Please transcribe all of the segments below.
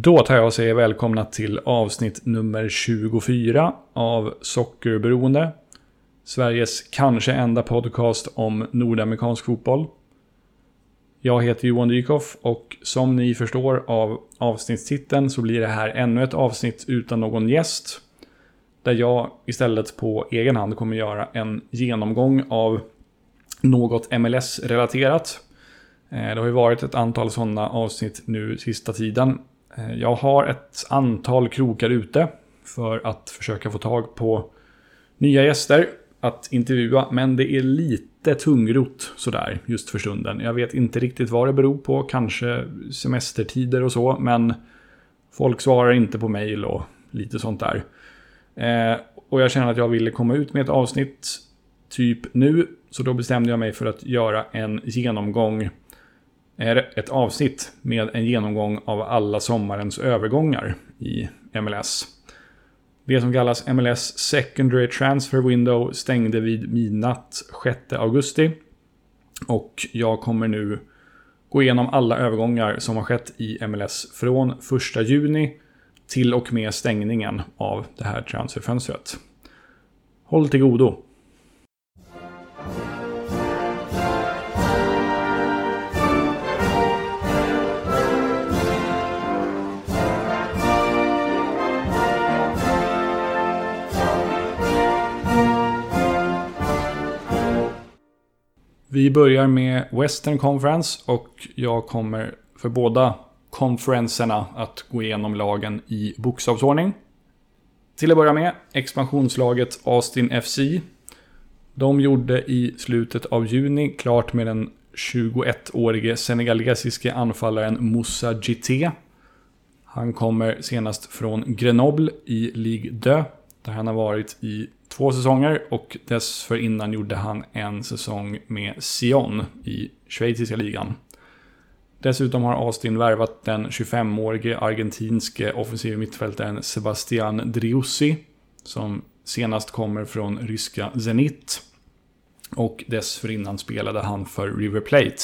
Då tar jag och säger välkomna till avsnitt nummer 24 av Sockerberoende. Sveriges kanske enda podcast om nordamerikansk fotboll. Jag heter Johan Dykhoff och som ni förstår av avsnittstiteln så blir det här ännu ett avsnitt utan någon gäst. Där jag istället på egen hand kommer göra en genomgång av något MLS-relaterat. Eh, det har ju varit ett antal sådana avsnitt nu sista tiden. Eh, jag har ett antal krokar ute för att försöka få tag på nya gäster att intervjua. Men det är lite tungrot sådär just för stunden. Jag vet inte riktigt vad det beror på. Kanske semestertider och så. Men folk svarar inte på mail och lite sånt där. Eh, och jag känner att jag ville komma ut med ett avsnitt typ nu. Så då bestämde jag mig för att göra en genomgång är ett avsnitt med en genomgång av alla sommarens övergångar i MLS. Det som kallas MLS Secondary Transfer Window stängde vid midnatt 6 augusti. Och jag kommer nu gå igenom alla övergångar som har skett i MLS från 1 juni till och med stängningen av det här transferfönstret. Håll till godo! Vi börjar med Western Conference och jag kommer för båda konferenserna att gå igenom lagen i bokstavsordning. Till att börja med expansionslaget Austin FC. De gjorde i slutet av juni klart med den 21-årige senegalesiske anfallaren Moussa Jité. Han kommer senast från Grenoble i Ligue 2, där han har varit i två säsonger och dessförinnan gjorde han en säsong med Sion i schweiziska ligan. Dessutom har Austin värvat den 25-årige argentinske offensiv mittfältaren Sebastian Driussi som senast kommer från ryska Zenit. Och dessförinnan spelade han för River Plate.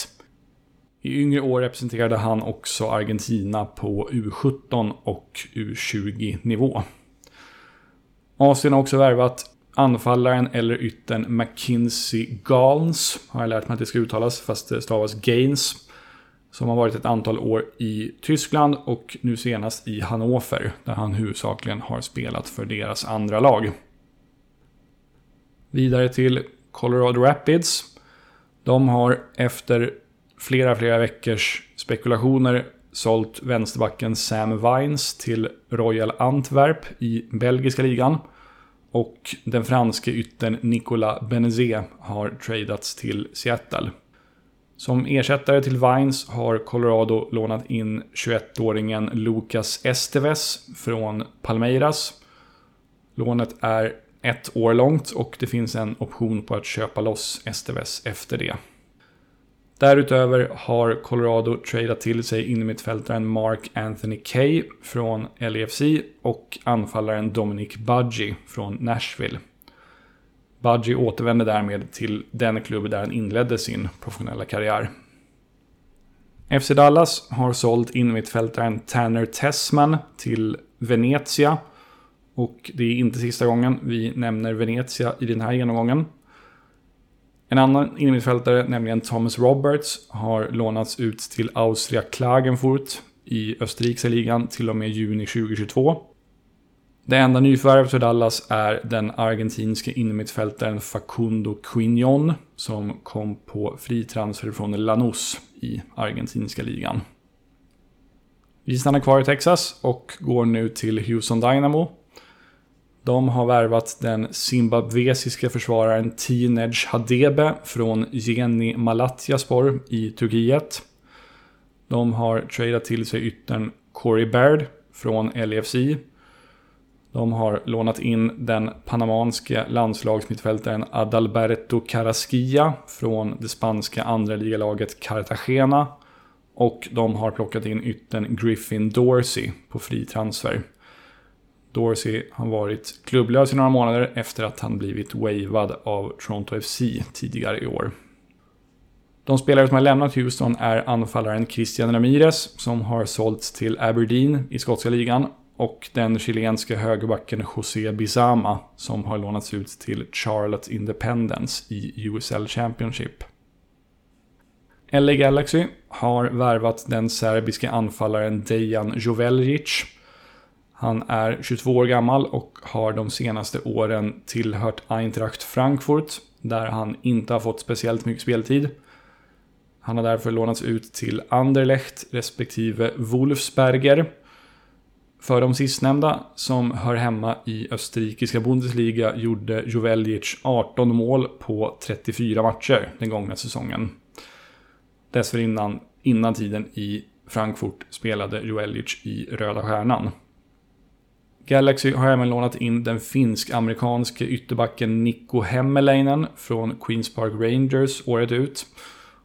I yngre år representerade han också Argentina på U17 och U20-nivå. Austin har också värvat Anfallaren eller yttern McKinsey Galns har jag lärt mig att det ska uttalas, fast det stavas Gaines. Som har varit ett antal år i Tyskland och nu senast i Hannover, där han huvudsakligen har spelat för deras andra lag. Vidare till Colorado Rapids. De har efter flera, flera veckors spekulationer sålt vänsterbacken Sam Vines till Royal Antwerp i belgiska ligan. Och den franske yttern Nicolas Benezet har tradats till Seattle. Som ersättare till Vines har Colorado lånat in 21-åringen Lucas Esteves från Palmeiras. Lånet är ett år långt och det finns en option på att köpa loss Esteves efter det. Därutöver har Colorado tradat till sig innermittfältaren Mark Anthony Kay från LFC och anfallaren Dominic Budgie från Nashville. Budgie återvände därmed till den klubb där han inledde sin professionella karriär. FC Dallas har sålt innermittfältaren Tanner Tessman till Venezia. Och det är inte sista gången vi nämner Venezia i den här genomgången. En annan innermittfältare, nämligen Thomas Roberts, har lånats ut till Austria Klagenfurt i österrikiska ligan till och med juni 2022. Det enda nyförvärvet för Dallas är den argentinske innermittfältaren Facundo Quignon som kom på fri transfer från Lanús i argentinska ligan. Vi stannar kvar i Texas och går nu till Houston Dynamo de har värvat den zimbabwesiska försvararen Tinej Hadebe från Geni Malatyaspor i Turkiet. De har tradeat till sig yttern Corey Baird från LFC. De har lånat in den panamanske landslagsmittfältaren Adalberto Carrasquilla från det spanska andra ligalaget Cartagena. Och de har plockat in yttern Griffin Dorsey på fri transfer. Dorsey har varit klubblös i några månader efter att han blivit wavad av Toronto FC tidigare i år. De spelare som har lämnat Houston är anfallaren Christian Ramirez som har sålts till Aberdeen i skotska ligan och den chilenska högerbacken José Bizama som har lånats ut till Charlotte Independence i USL Championship. LA Galaxy har värvat den serbiska anfallaren Dejan Joveljic. Han är 22 år gammal och har de senaste åren tillhört Eintracht Frankfurt där han inte har fått speciellt mycket speltid. Han har därför lånats ut till Anderlecht respektive Wolfsberger. För de sistnämnda, som hör hemma i österrikiska Bundesliga, gjorde Joveljic 18 mål på 34 matcher den gångna säsongen. Dessförinnan, innan tiden i Frankfurt, spelade Joveljic i Röda Stjärnan. Galaxy har även lånat in den finsk-amerikanske ytterbacken Nico Hemmelainen från Queens Park Rangers året ut.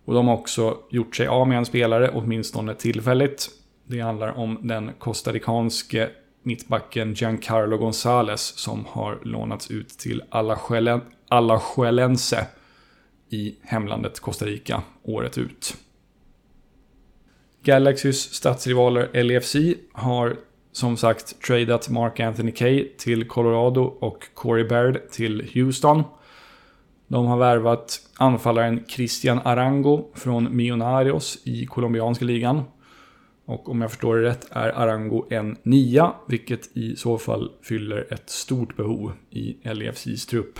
Och de har också gjort sig av med en spelare, åtminstone tillfälligt. Det handlar om den costaricanske mittbacken Giancarlo Gonzales som har lånats ut till Alajuelense i hemlandet Costa Rica året ut. Galaxys stadsrivaler LFC har som sagt tradat Mark Anthony Kay till Colorado och Corey Baird till Houston. De har värvat anfallaren Christian Arango från Millonarios i colombianska ligan. Och om jag förstår det rätt är Arango en nia, vilket i så fall fyller ett stort behov i LFCs trupp.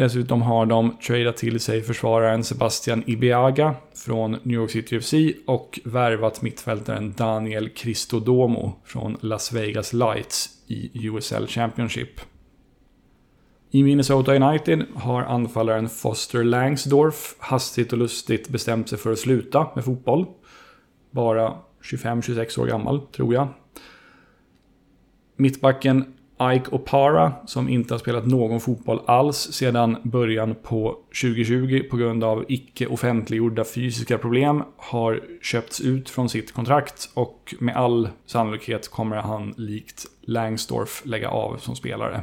Dessutom har de tradeat till sig försvararen Sebastian Ibiaga från New York City FC och värvat mittfältaren Daniel Cristodomo från Las Vegas Lights i USL Championship. I Minnesota United har anfallaren Foster Langsdorff hastigt och lustigt bestämt sig för att sluta med fotboll. Bara 25-26 år gammal, tror jag. Mittbacken Ike Opara, som inte har spelat någon fotboll alls sedan början på 2020 på grund av icke offentliggjorda fysiska problem, har köpts ut från sitt kontrakt och med all sannolikhet kommer han likt Langsdorff lägga av som spelare.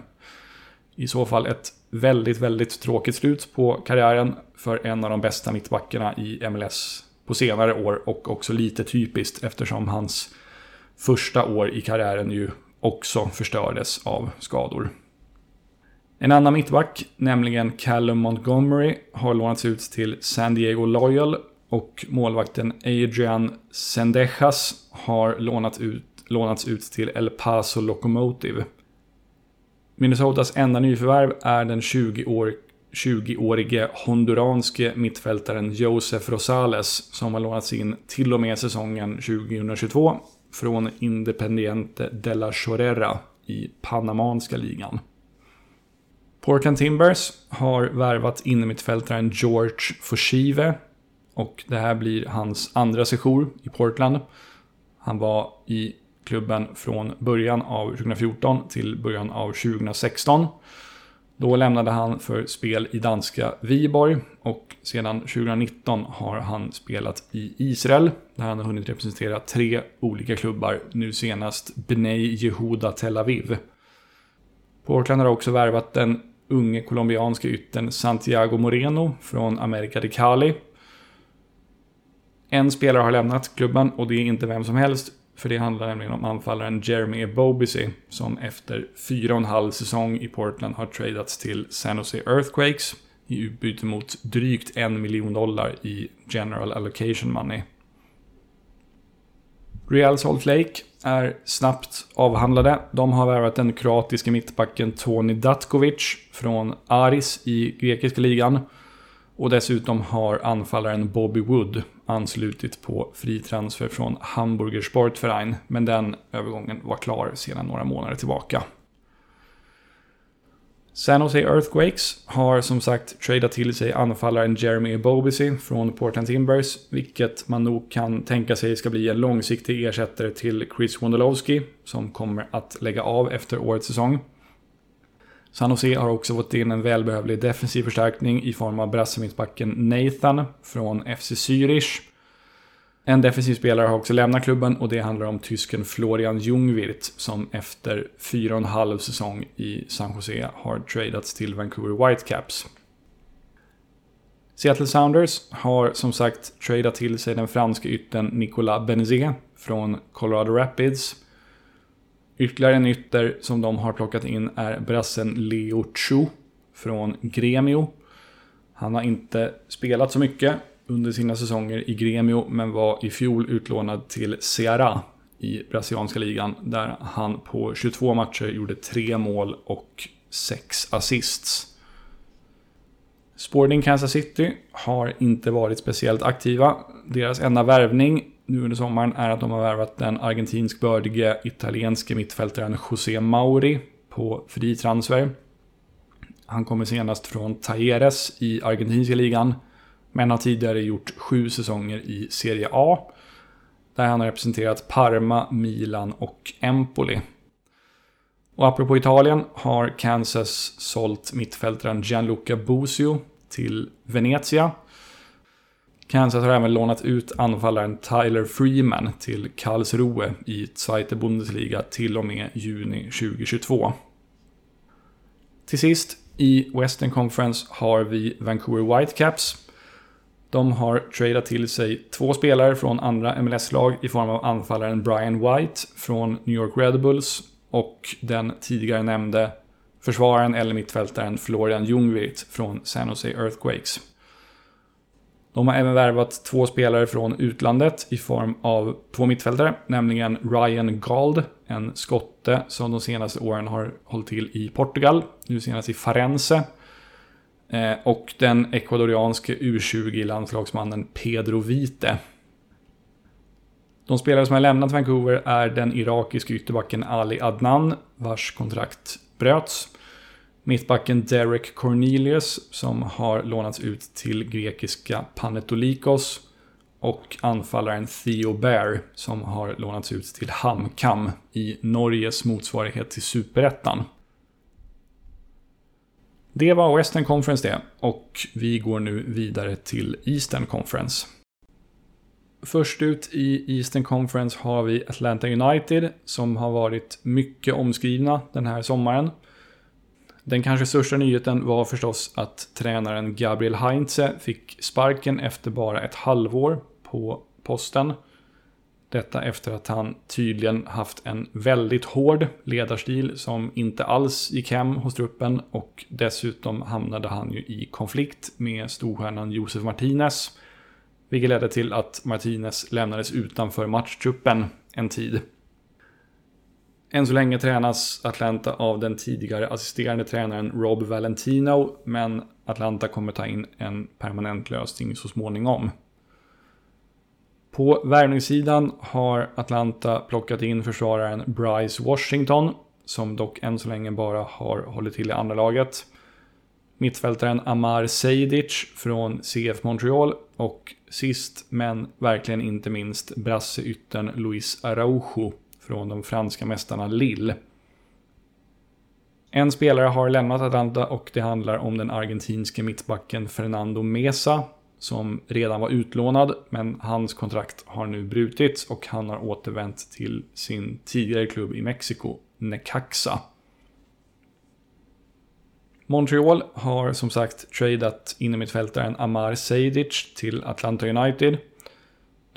I så fall ett väldigt, väldigt tråkigt slut på karriären för en av de bästa mittbackarna i MLS på senare år och också lite typiskt eftersom hans första år i karriären ju också förstördes av skador. En annan mittback, nämligen Callum Montgomery, har lånats ut till San Diego Loyal och målvakten Adrian Sendejas har lånat ut, lånats ut till El Paso Locomotive. Minnesotas enda nyförvärv är den 20-år 20-årige honduranske mittfältaren Josef Rosales som har lånats in till och med säsongen 2022 från Independiente de la Chorera i panamanska ligan. Portland Timbers har värvat innermittfältaren George Foshive och det här blir hans andra sejour i Portland. Han var i klubben från början av 2014 till början av 2016. Då lämnade han för spel i danska Viborg och sedan 2019 har han spelat i Israel där han har hunnit representera tre olika klubbar, nu senast Bnei Jehuda Tel Aviv. Portland har också värvat den unge colombianske yttern Santiago Moreno från America de Cali. En spelare har lämnat klubben och det är inte vem som helst för det handlar nämligen om anfallaren Jeremy Bobisi som efter fyra och en halv säsong i Portland har tradats till San Jose Earthquakes i utbyte mot drygt en miljon dollar i General Allocation Money. Real Salt Lake är snabbt avhandlade. De har värvat den kroatiska mittbacken Toni Datkovic från Aris i grekiska ligan. Och dessutom har anfallaren Bobby Wood anslutit på fri transfer från Hamburger Sportverein. Men den övergången var klar sedan några månader tillbaka. San Jose Earthquakes har som sagt tradat till sig anfallaren Jeremy Bobisi från Portland Timbers, vilket man nog kan tänka sig ska bli en långsiktig ersättare till Chris Wondolowski, som kommer att lägga av efter årets säsong. San Jose har också fått in en välbehövlig defensiv förstärkning i form av brassemittbacken Nathan från FC Zürich. En defensiv spelare har också lämnat klubben och det handlar om tysken Florian Jungwirth som efter fyra och en halv säsong i San Jose har tradats till Vancouver Whitecaps. Seattle Sounders har som sagt tradat till sig den franska ytten Nicolas Benizé från Colorado Rapids. Ytterligare en ytter som de har plockat in är brassen Leo Chu från Gremio. Han har inte spelat så mycket under sina säsonger i Gremio men var i fjol utlånad till Ceará i brasilianska ligan där han på 22 matcher gjorde 3 mål och 6 assists. Sporting Kansas City har inte varit speciellt aktiva. Deras enda värvning nu under sommaren är att de har värvat den argentinsk bördige italienske mittfältaren José Mauri på fri transfer. Han kommer senast från Tajeres i argentinska ligan, men har tidigare gjort sju säsonger i Serie A, där han har representerat Parma, Milan och Empoli. Och apropå Italien har Kansas sålt mittfältaren Gianluca Busio till Venezia. Kansas har även lånat ut anfallaren Tyler Freeman till Karlsruhe i Zweite Bundesliga till och med juni 2022. Till sist, i Western Conference har vi Vancouver Whitecaps. De har tradat till sig två spelare från andra MLS-lag i form av anfallaren Brian White från New York Red Bulls och den tidigare nämnde försvararen eller mittfältaren Florian Ljungvirt från San Jose Earthquakes. De har även värvat två spelare från utlandet i form av två mittfältare, nämligen Ryan Gald, en skotte som de senaste åren har hållit till i Portugal, nu senast i Farense. Eh, och den ecuadorianske U20-landslagsmannen Pedro Vite. De spelare som har lämnat Vancouver är den irakiske ytterbacken Ali Adnan, vars kontrakt bröts. Mittbacken Derek Cornelius som har lånats ut till grekiska Panetolikos. Och anfallaren Theo Bear som har lånats ut till HamKam i Norges motsvarighet till Superettan. Det var Western Conference det och vi går nu vidare till Eastern Conference. Först ut i Eastern Conference har vi Atlanta United som har varit mycket omskrivna den här sommaren. Den kanske största nyheten var förstås att tränaren Gabriel Heinze fick sparken efter bara ett halvår på posten. Detta efter att han tydligen haft en väldigt hård ledarstil som inte alls gick hem hos truppen och dessutom hamnade han ju i konflikt med storstjärnan Josef Martinez. Vilket ledde till att Martinez lämnades utanför matchtruppen en tid. Än så länge tränas Atlanta av den tidigare assisterande tränaren Rob Valentino, men Atlanta kommer ta in en permanent lösning så småningom. På värvningssidan har Atlanta plockat in försvararen Bryce Washington, som dock än så länge bara har hållit till i andra laget. Mittfältaren Amar Sejdic från CF Montreal och sist men verkligen inte minst brasseyttern Luis Araujo från de franska mästarna Lille. En spelare har lämnat Atlanta och det handlar om den argentinske mittbacken Fernando Mesa som redan var utlånad men hans kontrakt har nu brutits och han har återvänt till sin tidigare klubb i Mexiko, Necaxa. Montreal har som sagt tradeat innermittfältaren Amar Sejdic till Atlanta United.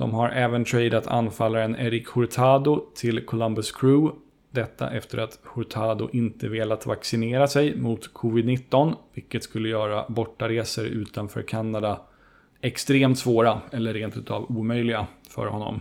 De har även tradeat anfallaren Eric Hurtado till Columbus Crew. Detta efter att Hurtado inte velat vaccinera sig mot covid-19, vilket skulle göra bortaresor utanför Kanada extremt svåra eller rent utav omöjliga för honom.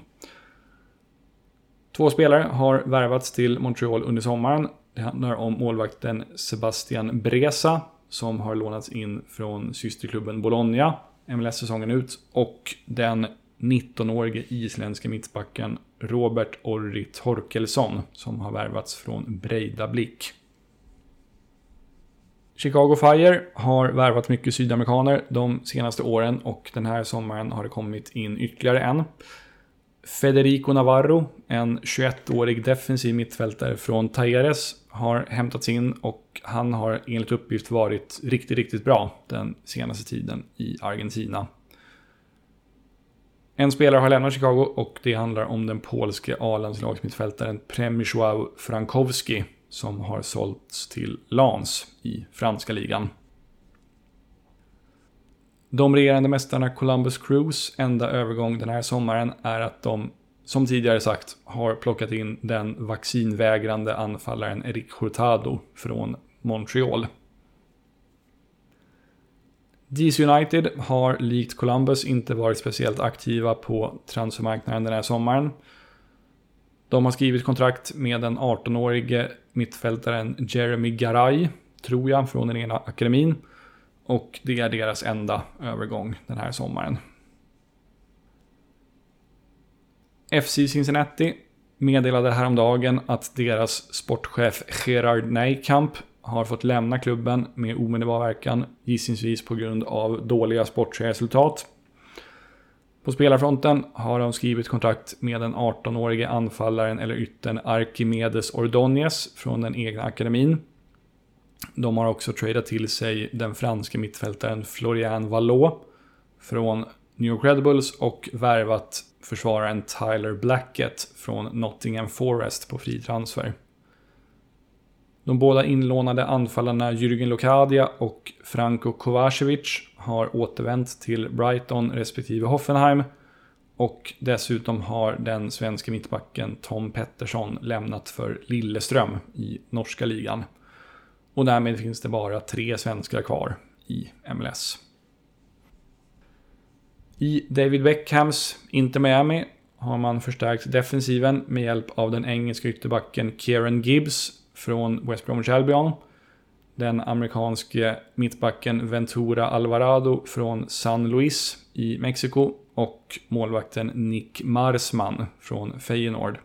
Två spelare har värvats till Montreal under sommaren. Det handlar om målvakten Sebastian Bresa som har lånats in från systerklubben Bologna MLS-säsongen ut och den 19-årige isländske mittbacken Robert Orri Torkelsson som har värvats från Breidablik. Chicago Fire har värvat mycket sydamerikaner de senaste åren och den här sommaren har det kommit in ytterligare en. Federico Navarro, en 21-årig defensiv mittfältare från Tajeres, har hämtats in och han har enligt uppgift varit riktigt, riktigt bra den senaste tiden i Argentina. En spelare har lämnat Chicago och det handlar om den polske A-landslagsmittfältaren Przemysław Frankowski som har sålts till Lans i franska ligan. De regerande mästarna Columbus Crews enda övergång den här sommaren är att de, som tidigare sagt, har plockat in den vaccinvägrande anfallaren Eric Hurtado från Montreal. DC United har likt Columbus inte varit speciellt aktiva på transfermarknaden den här sommaren. De har skrivit kontrakt med den 18-årige mittfältaren Jeremy Garay, tror jag, från den ena akademin. Och det är deras enda övergång den här sommaren. FC Cincinnati meddelade häromdagen att deras sportchef Gerard Neikamp har fått lämna klubben med omedelbar verkan, gissningsvis på grund av dåliga sportsliga resultat. På spelarfronten har de skrivit kontrakt med den 18-årige anfallaren eller yttern Arkimedes Ordóñez från den egna akademin. De har också tradat till sig den franske mittfältaren Florian Vallot från New York Red Bulls och värvat försvararen Tyler Blackett från Nottingham Forest på fri transfer. De båda inlånade anfallarna Jürgen Lokadia och Franco Kovacevic har återvänt till Brighton respektive Hoffenheim. Och dessutom har den svenska mittbacken Tom Pettersson lämnat för Lilleström i norska ligan. Och därmed finns det bara tre svenskar kvar i MLS. I David Beckhams Inter Miami har man förstärkt defensiven med hjälp av den engelska ytterbacken Kieran Gibbs från West Bromwich Albion. Den amerikanske mittbacken Ventura Alvarado från San Luis i Mexiko och målvakten Nick Marsman från Feyenoord.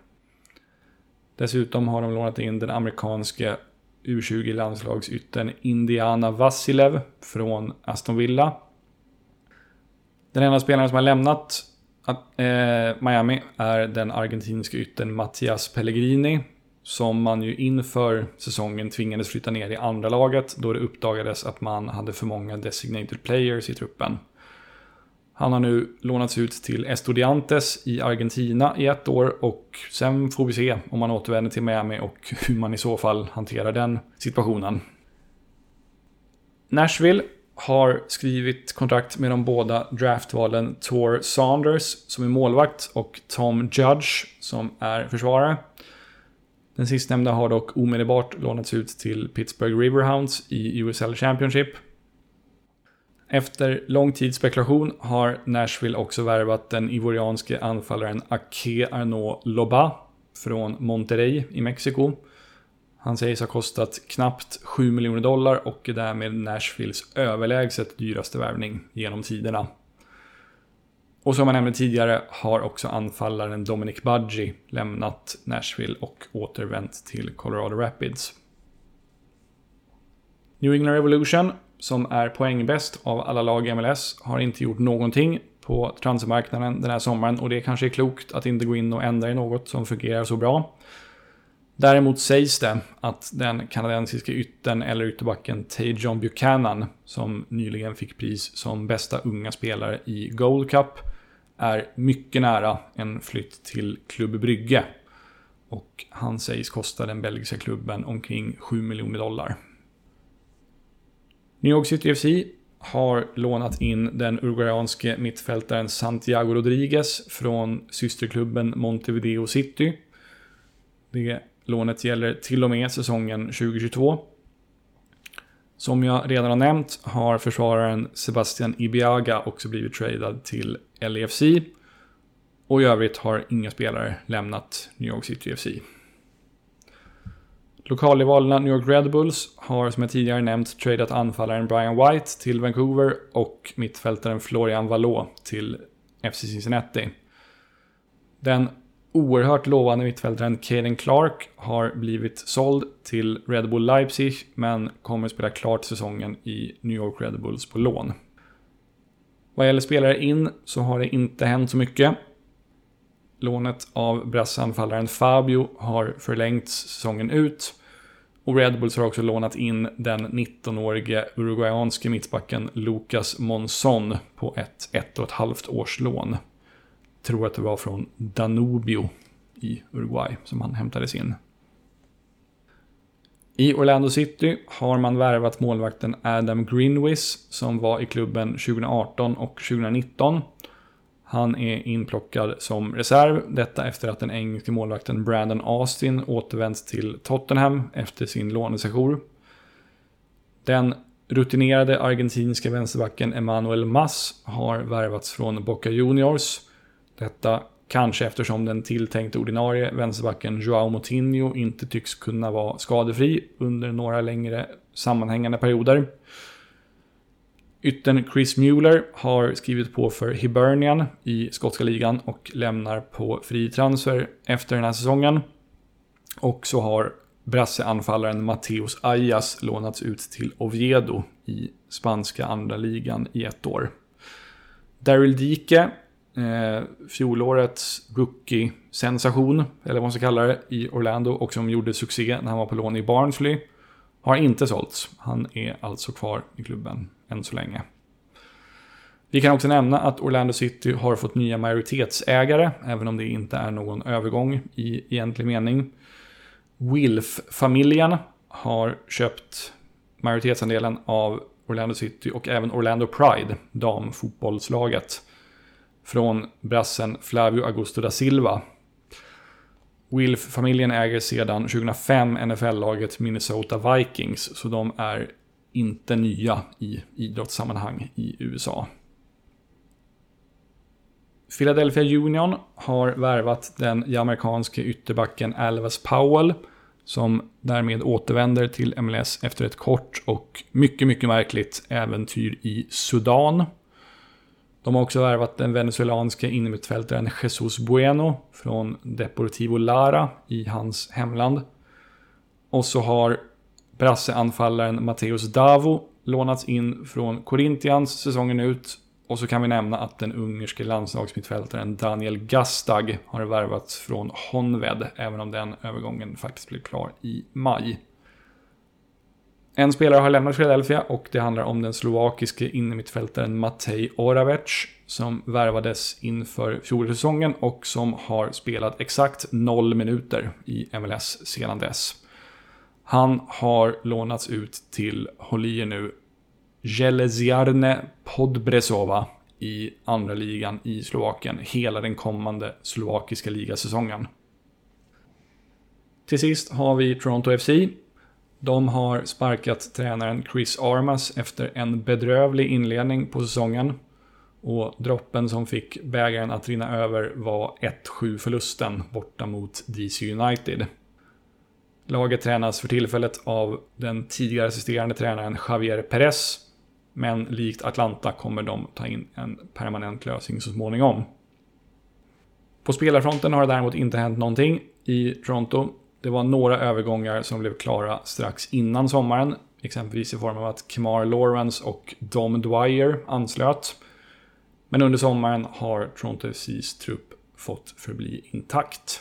Dessutom har de lånat in den amerikanske U20-landslagsyttern Indiana Vassilev från Aston Villa. Den enda spelaren som har lämnat eh, Miami är den argentinske yttern Mattias Pellegrini som man ju inför säsongen tvingades flytta ner i andra laget då det uppdagades att man hade för många designated players i truppen. Han har nu lånats ut till Estudiantes i Argentina i ett år och sen får vi se om han återvänder till Miami och hur man i så fall hanterar den situationen. Nashville har skrivit kontrakt med de båda draftvalen Tor Saunders som är målvakt och Tom Judge som är försvarare. Den sistnämnda har dock omedelbart lånats ut till Pittsburgh Riverhounds i USL Championship. Efter lång tids spekulation har Nashville också värvat den ivorianske anfallaren Ake Arnaud Loba från Monterrey i Mexiko. Han sägs ha kostat knappt 7 miljoner dollar och är därmed Nashvilles överlägset dyraste värvning genom tiderna. Och som jag nämnde tidigare har också anfallaren Dominic Budgie lämnat Nashville och återvänt till Colorado Rapids. New England Revolution, som är poängbäst av alla lag i MLS, har inte gjort någonting på transfermarknaden den här sommaren och det kanske är klokt att inte gå in och ändra i något som fungerar så bra. Däremot sägs det att den kanadensiska yttern eller ytterbacken Tajon Buchanan, som nyligen fick pris som bästa unga spelare i Gold Cup, är mycket nära en flytt till Klubb Brygge. Och han sägs kosta den belgiska klubben omkring 7 miljoner dollar. New York City FC har lånat in den uruguayanske mittfältaren Santiago Rodriguez från systerklubben Montevideo City. Det lånet gäller till och med säsongen 2022. Som jag redan har nämnt har försvararen Sebastian Ibiaga också blivit tradad till LAFC. Och i övrigt har inga spelare lämnat New York City FC. Lokalrivalerna New York Red Bulls har som jag tidigare nämnt tradat anfallaren Brian White till Vancouver och mittfältaren Florian Vallot till FC Cincinnati. Den oerhört lovande mittfältaren Caden Clark har blivit såld till Red Bull Leipzig men kommer spela klart säsongen i New York Red Bulls på lån. Vad gäller spelare in så har det inte hänt så mycket. Lånet av brassanfallaren Fabio har förlängts säsongen ut. Och Red Bulls har också lånat in den 19-årige uruguayanske mittbacken Lucas Monson på ett ett och ett halvt års lån tror att det var från Danubio i Uruguay som han hämtades in. I Orlando City har man värvat målvakten Adam Greenwis som var i klubben 2018 och 2019. Han är inplockad som reserv, detta efter att den engelske målvakten Brandon Austin återvänt till Tottenham efter sin lånesession. Den rutinerade argentinska vänsterbacken Emanuel Mas har värvats från Boca Juniors. Detta kanske eftersom den tilltänkte ordinarie vänsterbacken Joao Moutinho inte tycks kunna vara skadefri under några längre sammanhängande perioder. Yttern Chris Mueller har skrivit på för Hibernian i skotska ligan och lämnar på fri transfer efter den här säsongen. Och så har brasseanfallaren Mateus Ayas lånats ut till Oviedo i spanska andra ligan i ett år. Daryl Dike, eh, fjolårets rookie-sensation, eller vad man ska kalla det, i Orlando och som gjorde succé när han var på lån i Barnsley, har inte sålts. Han är alltså kvar i klubben än så länge. Vi kan också nämna att Orlando City har fått nya majoritetsägare, även om det inte är någon övergång i egentlig mening. Wilf-familjen har köpt majoritetsandelen av Orlando City och även Orlando Pride, damfotbollslaget, från brassen Flavio Augusto da Silva. Wilf-familjen äger sedan 2005 NFL-laget Minnesota Vikings, så de är inte nya i idrottssammanhang i USA. Philadelphia Union har värvat den jamaicanske ytterbacken Alvas Powell som därmed återvänder till MLS efter ett kort och mycket, mycket märkligt äventyr i Sudan. De har också värvat den venezuelanske innermittfältaren Jesus Bueno från Deportivo Lara i hans hemland. Och så har brasseanfallaren Mateus Davo lånats in från Corinthians säsongen ut och så kan vi nämna att den ungerske landslagsmittfältaren Daniel Gastag har värvats från Honved, även om den övergången faktiskt blev klar i maj. En spelare har lämnat Philadelphia och det handlar om den slovakiske innermittfältaren Matej Oravec som värvades inför fjolsäsongen och som har spelat exakt noll minuter i MLS sedan dess. Han har lånats ut till, håll i nu, Jeleziarne Podbresova i andra ligan i Slovakien hela den kommande slovakiska ligasäsongen. Till sist har vi Toronto FC. De har sparkat tränaren Chris Armas efter en bedrövlig inledning på säsongen. Och droppen som fick bägaren att rinna över var 1-7 förlusten borta mot DC United. Laget tränas för tillfället av den tidigare assisterande tränaren Javier Perez men likt Atlanta kommer de ta in en permanent lösning så småningom. På spelarfronten har det däremot inte hänt någonting i Toronto. Det var några övergångar som blev klara strax innan sommaren. Exempelvis i form av att Kemar Lawrence och Dom Dwyer anslöt. Men under sommaren har Toronto FCs trupp fått förbli intakt.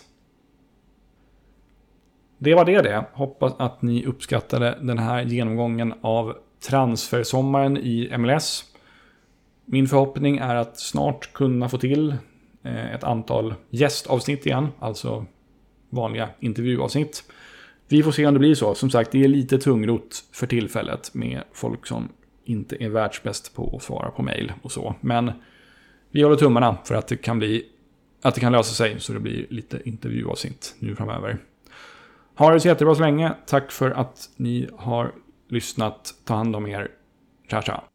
Det var det det. Hoppas att ni uppskattade den här genomgången av transfersommaren i MLS. Min förhoppning är att snart kunna få till eh, ett antal gästavsnitt igen, alltså vanliga intervjuavsnitt. Vi får se om det blir så. Som sagt, det är lite tungrot för tillfället med folk som inte är världsbäst på att svara på mail och så. Men vi håller tummarna för att det kan bli att det kan lösa sig så det blir lite intervjuavsnitt nu framöver. Ha det så jättebra så länge. Tack för att ni har lyssnat. Ta hand om er. Tja, tja.